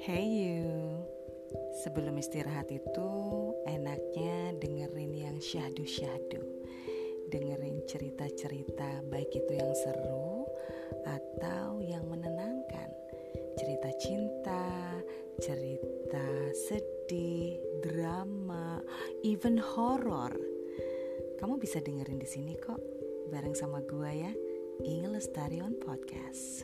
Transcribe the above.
Hey you, sebelum istirahat itu enaknya dengerin yang syahdu-syahdu. Dengerin cerita-cerita baik itu yang seru atau yang menenangkan. Cerita cinta, cerita sedih, drama, even horror. Kamu bisa dengerin di sini kok bareng sama gua ya Inge Lestari on Podcast.